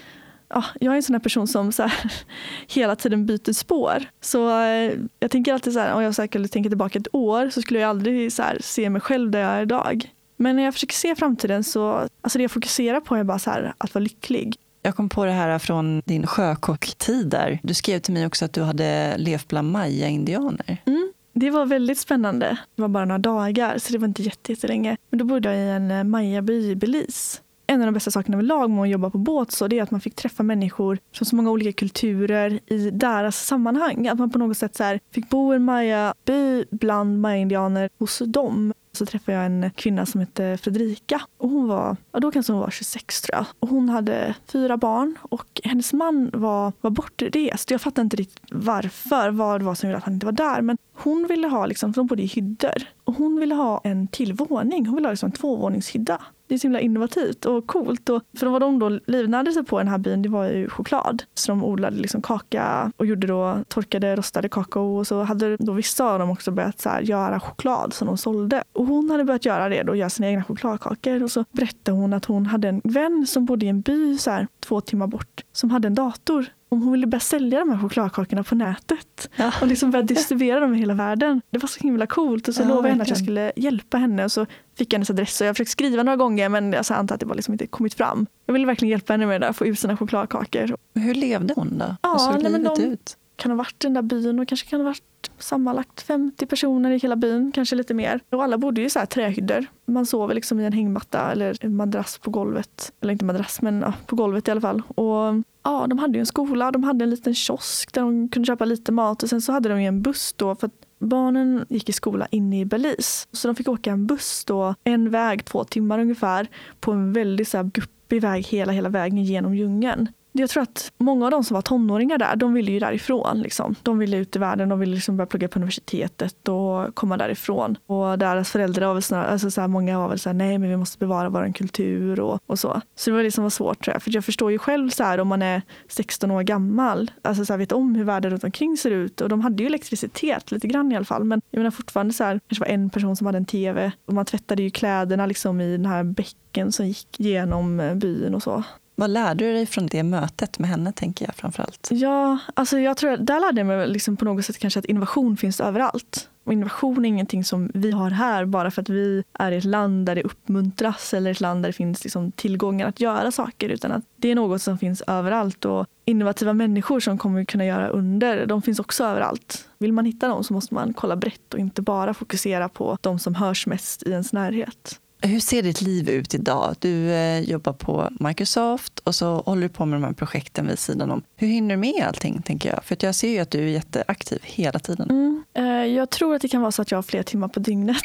ja, jag är en sån här person som så här, (laughs) hela tiden byter spår. Så eh, jag tänker alltid så här, om jag skulle tänka tillbaka ett år så skulle jag aldrig så här, se mig själv där jag är idag. Men när jag försöker se framtiden så, alltså det jag fokuserar på är bara så här, att vara lycklig. Jag kom på det här från din sjökocktid där. Du skrev till mig också att du hade levt bland maya-indianer. Mm. Det var väldigt spännande. Det var bara några dagar, så det var inte jättelänge. Men då bodde jag i en eh, mayaby i Belize en av de bästa sakerna överlag med att jobba på båt så det är att man fick träffa människor från så många olika kulturer i deras sammanhang. Att man på något sätt så här, fick bo i en maya-by bland maya-indianer hos dem så träffade jag en kvinna som hette Fredrika. Och hon var, ja då kanske hon var 26 tror jag. Och hon hade fyra barn och hennes man var, var bortrest. Jag fattar inte riktigt varför, vad det var som gjorde att han inte var där. Men hon ville ha, liksom, för de bodde i hyddor, och hon ville ha en till våning. Hon ville ha liksom en tvåvåningshydda. Det är så himla innovativt och coolt. Och för vad de då livnärde sig på i den här byn det var ju choklad. Så de odlade liksom kaka och gjorde då torkade rostade kakao. Och så hade då vissa av dem också börjat så här, göra choklad som de sålde. Och hon hade börjat göra det då, göra sina egna chokladkakor. Och så berättade hon att hon hade en vän som bodde i en by så här, två timmar bort som hade en dator om hon ville börja sälja de här chokladkakorna på nätet ja. och liksom börja distribuera dem i hela världen. Det var så himla coolt och så ja, lovade jag henne att jag skulle hjälpa henne och så fick jag hennes adress och jag försökte skriva några gånger men jag antar att det bara liksom inte kommit fram. Jag ville verkligen hjälpa henne med det där, få ut sina chokladkakor. Hur levde hon då? Ja, Hur såg nej, livet de ut? Kan ha varit i den där byn och kanske kan ha varit sammanlagt 50 personer i hela byn, kanske lite mer. Och alla bodde i så här trähyddor. Man sov liksom i en hängmatta eller en madrass på golvet. Eller inte madrass, men ja, på golvet i alla fall. Och ja, de hade ju en skola, de hade en liten kiosk där de kunde köpa lite mat och sen så hade de ju en buss då för att barnen gick i skola inne i Belize. Så de fick åka en buss då, en väg, två timmar ungefär, på en väldigt så här guppig väg hela, hela vägen genom djungeln. Jag tror att många av de som var tonåringar där, de ville ju därifrån. Liksom. De ville ut i världen, de ville liksom börja plugga på universitetet och komma därifrån. Och deras föräldrar var väl snarare, alltså så här, många var väl så här, nej men vi måste bevara vår kultur och, och så. Så det var liksom var svårt tror jag. För jag förstår ju själv så här om man är 16 år gammal, alltså så här, vet om hur världen runt omkring ser ut. Och de hade ju elektricitet lite grann i alla fall. Men jag menar fortfarande så här, kanske var en person som hade en tv och man tvättade ju kläderna liksom i den här bäcken som gick genom byn och så. Vad lärde du dig från det mötet med henne, tänker jag framförallt? Ja, alltså jag tror, där lärde jag mig liksom på något sätt kanske att innovation finns överallt. Och innovation är ingenting som vi har här bara för att vi är i ett land där det uppmuntras eller ett land där det finns liksom tillgångar att göra saker. Utan att det är något som finns överallt. Och innovativa människor som kommer kunna göra under, de finns också överallt. Vill man hitta dem så måste man kolla brett och inte bara fokusera på de som hörs mest i ens närhet. Hur ser ditt liv ut idag? Du eh, jobbar på Microsoft och så håller du på med de här projekten vid sidan om. Hur hinner du med allting? tänker jag? För jag ser ju att du är jätteaktiv hela tiden. Mm. Eh, jag tror att det kan vara så att jag har fler timmar på dygnet.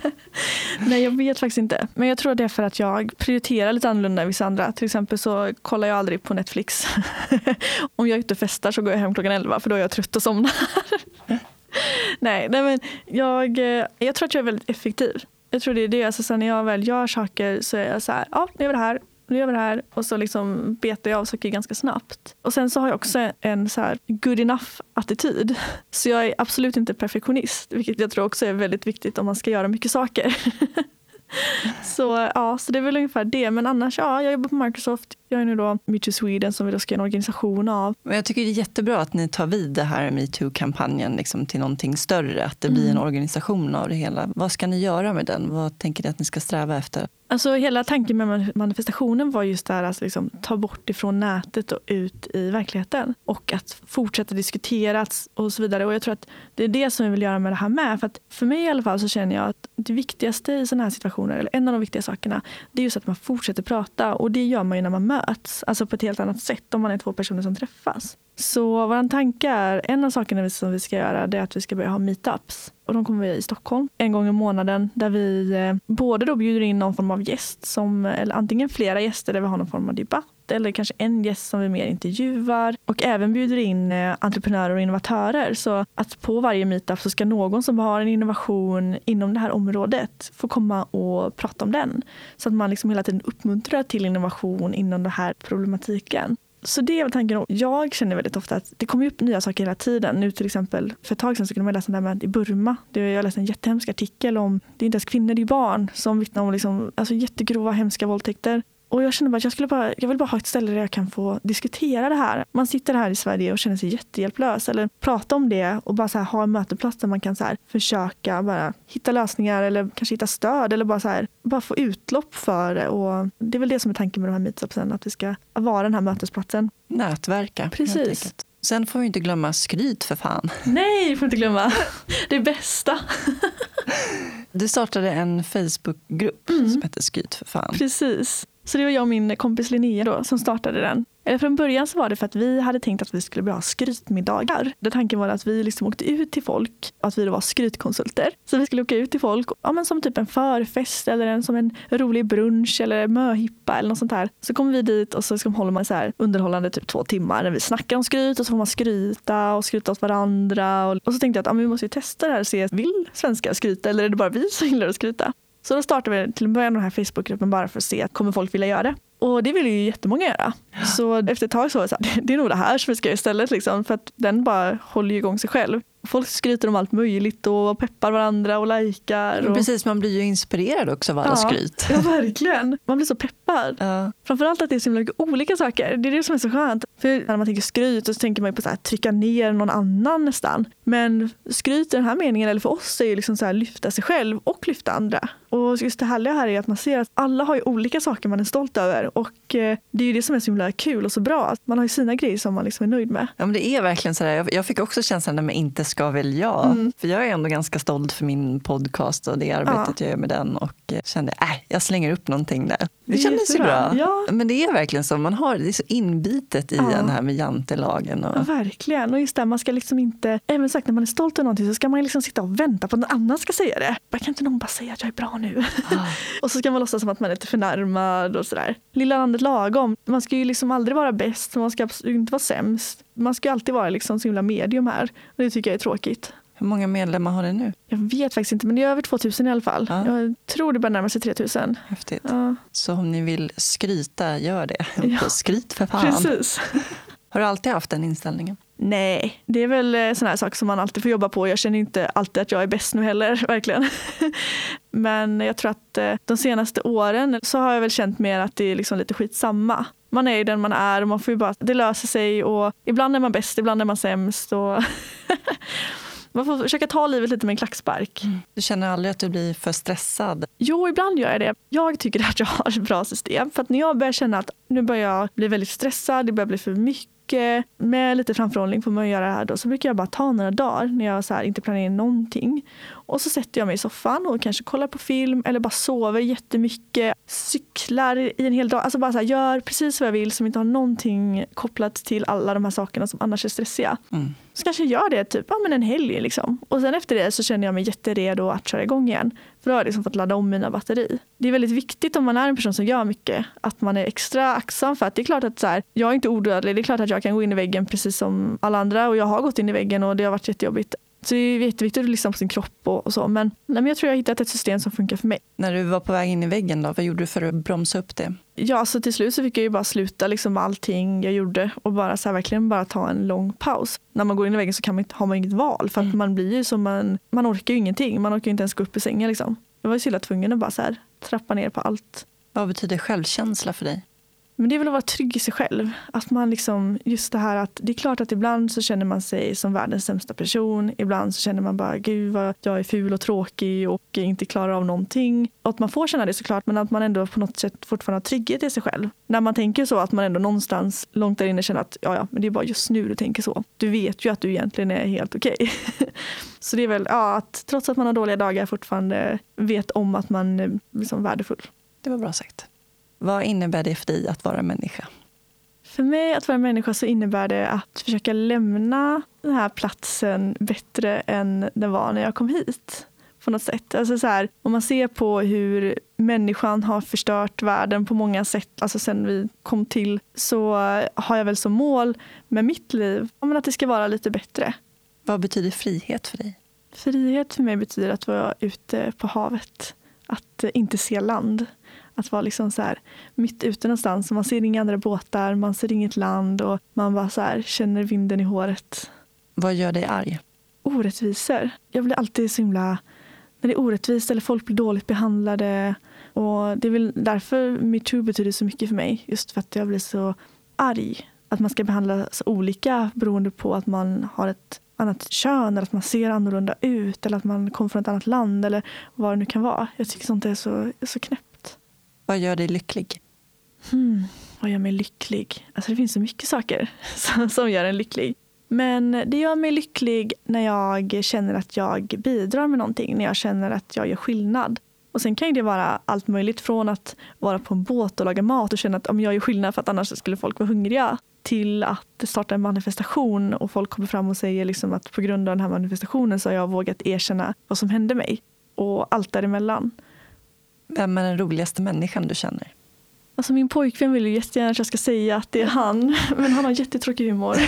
(laughs) Nej, jag vet faktiskt inte. Men jag tror att det är för att jag prioriterar lite annorlunda än vissa andra. Till exempel så kollar jag aldrig på Netflix. (laughs) Om jag är ute och festar så går jag hem klockan elva för då är jag trött och somnar. (laughs) nej, nej, men jag, eh, jag tror att jag är väldigt effektiv. Jag tror det är det. Alltså, sen när jag väl gör saker så är jag så här, ja nu gör vi det här, nu gör vi det här. Och så liksom betar jag av saker ganska snabbt. Och sen så har jag också en så här good enough attityd. (laughs) Så jag är absolut inte perfektionist, vilket jag tror också är väldigt viktigt om man ska göra mycket saker. (laughs) så ja, så det är väl ungefär det. Men annars, ja, jag jobbar på Microsoft. Jag är nu då Metoo Sweden som vi då ska göra en organisation av. Men jag tycker det är jättebra att ni tar vid det här metoo-kampanjen liksom till någonting större. Att det blir en mm. organisation av det hela. Vad ska ni göra med den? Vad tänker ni att ni ska sträva efter? Alltså hela tanken med manifestationen var just där att liksom, ta bort ifrån nätet och ut i verkligheten. Och att fortsätta diskutera och så vidare. Och jag tror att det är det som vi vill göra med det här med. För att för mig i alla fall så känner jag att det viktigaste i sådana här situationer, eller en av de viktiga sakerna, det är just att man fortsätter prata. Och det gör man ju när man möts. Alltså på ett helt annat sätt om man är två personer som träffas. Så vår tanke är, en av sakerna som vi ska göra det är att vi ska börja ha meetups. Och de kommer vi i Stockholm en gång i månaden där vi eh, både då bjuder in någon form av gäst, som, eller antingen flera gäster där vi har någon form av debatt eller kanske en gäst som vi mer intervjuar och även bjuder in eh, entreprenörer och innovatörer. Så att på varje meetup så ska någon som har en innovation inom det här området få komma och prata om den. Så att man liksom hela tiden uppmuntrar till innovation inom den här problematiken. Så det är väl tanken. Jag känner väldigt ofta att det kommer upp nya saker hela tiden. Nu till exempel för ett tag sedan så kunde man läsa det med i Burma. Jag läste en jättehemsk artikel om, det är inte ens kvinnor, det är barn som vittnar om liksom, alltså jättegrova hemska våldtäkter. Och jag känner bara att jag, skulle bara, jag vill bara ha ett ställe där jag kan få diskutera det här. Man sitter här i Sverige och känner sig jättehjälplös. Eller prata om det och bara här, ha en möteplats där man kan så här, försöka bara hitta lösningar eller kanske hitta stöd. Eller bara, så här, bara få utlopp för det. Och det är väl det som är tanken med de här meetupsen. Att vi ska vara den här mötesplatsen. Nätverka. Precis. Sen får vi inte glömma skryt för fan. (laughs) Nej, får inte glömma. Det bästa. (laughs) Du startade en Facebookgrupp mm. som heter Skryt för fan. Precis. Så det var jag och min kompis Linnea då som startade den. Eh, från början så var det för att vi hade tänkt att vi skulle ha skrytmiddagar. Där tanken var att vi liksom åkte ut till folk, att vi då var skrytkonsulter. Så vi skulle åka ut till folk, ja, men som typ en förfest eller en, som en rolig brunch eller möhippa eller något sånt här. Så kommer vi dit och så liksom håller man så här underhållande typ två timmar när vi snackar om skryt och så får man skryta och skryta åt varandra. Och, och så tänkte jag att ja, men vi måste ju testa det här och se, vill svenskar skryta eller är det bara vi som gillar att skryta? Så då startade vi till en början den här Facebookgruppen bara för att se, kommer folk vilja göra det? Och det vill ju jättemånga göra. Så efter ett tag så var det så här, (laughs) det är nog det här som vi ska göra istället. Liksom, för att den bara håller igång sig själv. Folk skryter om allt möjligt och peppar varandra och lajkar. Och... Precis, man blir ju inspirerad också av alla ja, skryt. Ja, verkligen. Man blir så peppad. Ja. Framförallt att det är så mycket olika saker. Det är det som är så skönt. För när man tänker skryt så tänker man på att trycka ner någon annan nästan. Men skryt i den här meningen, eller för oss, är ju liksom så här, lyfta sig själv och lyfta andra. Och just det härliga här är att man ser att alla har olika saker man är stolt över. Och eh, det är ju det som är så himla kul och så bra. Man har ju sina grejer som man liksom är nöjd med. Ja, men det är verkligen så. Jag fick också känslan när man inte ska väl jag. Mm. För jag är ändå ganska stolt för min podcast och det arbetet ja. jag gör med den. Och eh, kände, äh, jag slänger upp någonting där. Det, det kändes ju bra. Ja. Men det är verkligen så. Man har, det är så inbitet i ja. den här med jantelagen. Och... Ja, verkligen. Och just det, man ska liksom inte, även sagt när man är stolt över någonting så ska man liksom sitta och vänta på att någon annan ska säga det. Kan inte någon bara säga att jag är bra nu? Ah. (laughs) och så ska man låtsas som att man är lite förnärmad och sådär. Lilla landet lagom. Man ska ju liksom aldrig vara bäst, man ska inte vara sämst. Man ska alltid vara liksom så himla medium här. Och det tycker jag är tråkigt. Hur många medlemmar har det nu? Jag vet faktiskt inte, men det är över 2000 i alla fall. Ja. Jag tror det börjar närma sig 3000. Häftigt. Ja. Så om ni vill skryta, gör det. Ja. Skryt för fan. Precis. Har du alltid haft den inställningen? Nej, det är väl eh, sådana här saker som man alltid får jobba på. Jag känner inte alltid att jag är bäst nu heller, (laughs) verkligen. Men jag tror att eh, de senaste åren så har jag väl känt mer att det är liksom lite skitsamma. Man är ju den man är och man får ju bara, det löser sig och ibland är man bäst, ibland är man sämst. Och (laughs) Man får försöka ta livet lite med en klackspark. Mm. Du känner aldrig att du blir för stressad? Jo, ibland gör jag det. Jag tycker att jag har ett bra system. För att när jag börjar känna att nu börjar jag bli väldigt stressad, det börjar bli för mycket med lite framförhållning får man göra det här då, så brukar jag bara ta några dagar när jag så inte planerar någonting. Och så sätter jag mig i soffan och kanske kollar på film eller bara sover jättemycket. Cyklar i en hel dag. Alltså bara så här, gör precis vad jag vill som inte har någonting kopplat till alla de här sakerna som annars är stressiga. Mm. Så kanske jag gör det typ ja, men en helg. Liksom. Och sen efter det så känner jag mig jätteredo att köra igång igen. Liksom, för då har jag liksom fått ladda om mina batteri. Det är väldigt viktigt om man är en person som gör mycket att man är extra aktsam för att det är klart att så här, jag är inte odödlig. Det är klart att jag kan gå in i väggen precis som alla andra och jag har gått in i väggen och det har varit jättejobbigt. Så det är jätteviktigt att lyssna på sin kropp och, och så. Men, nej, men jag tror jag har hittat ett system som funkar för mig. När du var på väg in i väggen, då, vad gjorde du för att bromsa upp det? Ja, så alltså till slut så fick jag ju bara sluta liksom allting jag gjorde och bara så här, verkligen bara ta en lång paus. När man går in i väggen så kan man har man inget val för att mm. man blir ju som man, man orkar ju ingenting. Man orkar ju inte ens gå upp i sängen liksom. Jag var ju så illa tvungen att bara så här, trappa ner på allt. Vad betyder självkänsla för dig? Men det är väl att vara trygg i sig själv. Att man liksom, just det här att det är klart att ibland så känner man sig som världens sämsta person. Ibland så känner man bara gud vad jag är ful och tråkig och inte klarar av någonting. Och att man får känna det såklart men att man ändå på något sätt fortfarande har trygghet i sig själv. När man tänker så att man ändå någonstans långt där inne känner att ja, ja, men det är bara just nu du tänker så. Du vet ju att du egentligen är helt okej. Okay. (laughs) så det är väl ja, att trots att man har dåliga dagar fortfarande vet om att man är liksom värdefull. Det var bra sagt. Vad innebär det för dig att vara människa? För mig att vara människa så innebär det att försöka lämna den här platsen bättre än den var när jag kom hit. På något sätt. Alltså så här, om man ser på hur människan har förstört världen på många sätt, alltså sen vi kom till, så har jag väl som mål med mitt liv att det ska vara lite bättre. Vad betyder frihet för dig? Frihet för mig betyder att vara ute på havet. Att inte se land. Att vara liksom så här, mitt ute någonstans. Man ser inga andra båtar, man ser inget land och man bara så här, känner vinden i håret. Vad gör dig arg? Orättvisor. Jag blir alltid så himla... När det är orättvist eller folk blir dåligt behandlade. Och Det är väl därför metoo betyder så mycket för mig. Just för att jag blir så arg. Att man ska behandlas olika beroende på att man har ett annat kön eller att man ser annorlunda ut eller att man kommer från ett annat land eller vad det nu kan vara. Jag tycker sånt är så, så knäppt. Vad gör dig lycklig? Hmm, vad gör mig lycklig? Alltså det finns så mycket saker (laughs) som, gör en lycklig. Men det gör mig lycklig när jag känner att jag bidrar med någonting. När jag känner att jag gör skillnad. Och sen kan det vara allt möjligt från att vara på en båt och laga mat och känna att om jag gör skillnad för att annars skulle folk vara hungriga till att starta en manifestation och folk kommer fram och säger liksom att på grund av den här manifestationen så har jag vågat erkänna vad som hände mig och allt däremellan. Vem är den roligaste människan du känner? Alltså min pojkvän vill ju jättegärna att jag ska säga att det är han, men han har jättetråkig humor. (laughs)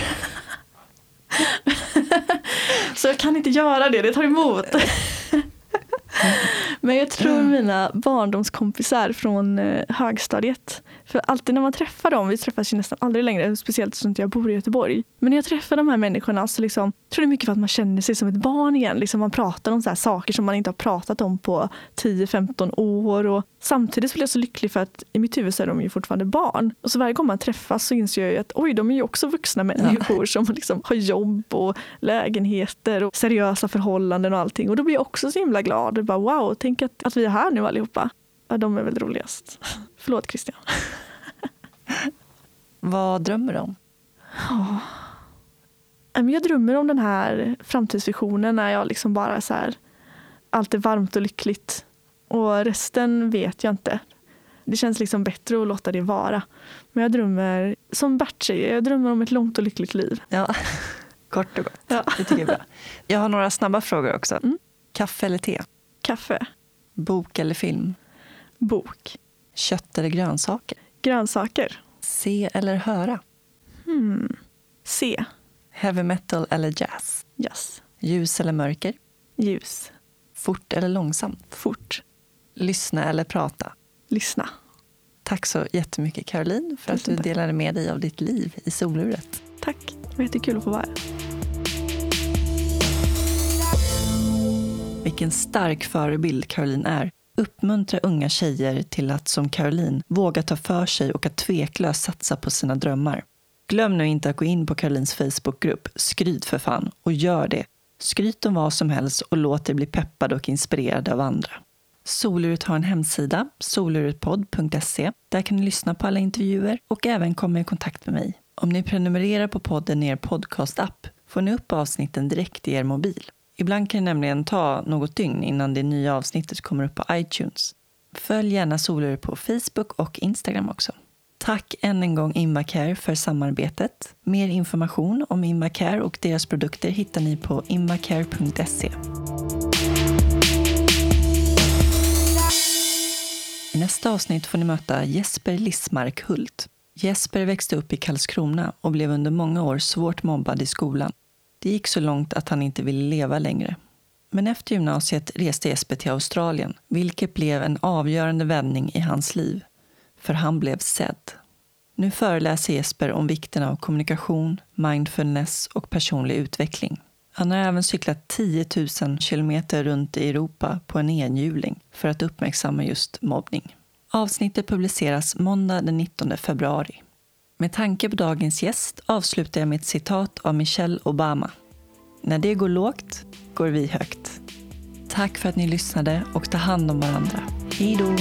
så jag kan inte göra det, det tar emot. (laughs) Men jag tror mina barndomskompisar från eh, högstadiet. För alltid när man träffar dem, vi träffas ju nästan aldrig längre, speciellt som jag bor i Göteborg. Men när jag träffar de här människorna så liksom, tror det är mycket för att man känner sig som ett barn igen. Liksom man pratar om så saker som man inte har pratat om på 10-15 år. Och samtidigt blir jag så lycklig för att i mitt huvud så är de ju fortfarande barn. Och så varje gång man träffas så inser jag att oj, de är ju också vuxna människor ja. som liksom har jobb och lägenheter och seriösa förhållanden och allting. Och då blir jag också så himla glad. Och bara, wow, tänk att, att vi är här nu allihopa. Ja, de är väl roligast. (laughs) Förlåt Christian. Vad drömmer du om? Oh. Jag drömmer om den här framtidsvisionen när jag liksom bara så här, allt är varmt och lyckligt. Och resten vet jag inte. Det känns liksom bättre att låta det vara. Men jag drömmer, som Bert säger, jag drömmer om ett långt och lyckligt liv. Ja, (laughs) kort och gott. Ja. Det tycker jag är bra. Jag har några snabba frågor också. Mm. Kaffe eller te? Kaffe. Bok eller film? Bok. Kött eller grönsaker? Grönsaker. Se eller höra? Hmm. Se. Heavy metal eller jazz? Jazz. Ljus eller mörker? Ljus. Fort eller långsamt? Fort. Lyssna eller prata? Lyssna. Tack så jättemycket Caroline för att du delade med dig av ditt liv i soluret. Tack, det var jättekul att få vara här. Vilken stark förebild Caroline är. Uppmuntra unga tjejer till att som Caroline våga ta för sig och att tveklöst satsa på sina drömmar. Glöm nu inte att gå in på Carolines Facebookgrupp Skryt för fan och gör det. Skryt om vad som helst och låt dig bli peppad och inspirerad av andra. Soluret har en hemsida, soluretpodd.se. Där kan ni lyssna på alla intervjuer och även komma i kontakt med mig. Om ni prenumererar på podden i er podcastapp får ni upp avsnitten direkt i er mobil. Ibland kan det nämligen ta något dygn innan det nya avsnittet kommer upp på iTunes. Följ gärna Soluret på Facebook och Instagram också. Tack än en gång Invacare för samarbetet. Mer information om Invacare och deras produkter hittar ni på invacare.se. I nästa avsnitt får ni möta Jesper Lissmark Hult. Jesper växte upp i Karlskrona och blev under många år svårt mobbad i skolan. Det gick så långt att han inte ville leva längre. Men efter gymnasiet reste Jesper till Australien, vilket blev en avgörande vändning i hans liv. För han blev sedd. Nu föreläser Jesper om vikten av kommunikation, mindfulness och personlig utveckling. Han har även cyklat 10 000 kilometer runt i Europa på en enhjuling för att uppmärksamma just mobbning. Avsnittet publiceras måndag den 19 februari. Med tanke på dagens gäst avslutar jag med ett citat av Michelle Obama. När det går lågt går vi högt. Tack för att ni lyssnade och ta hand om varandra. Hej då!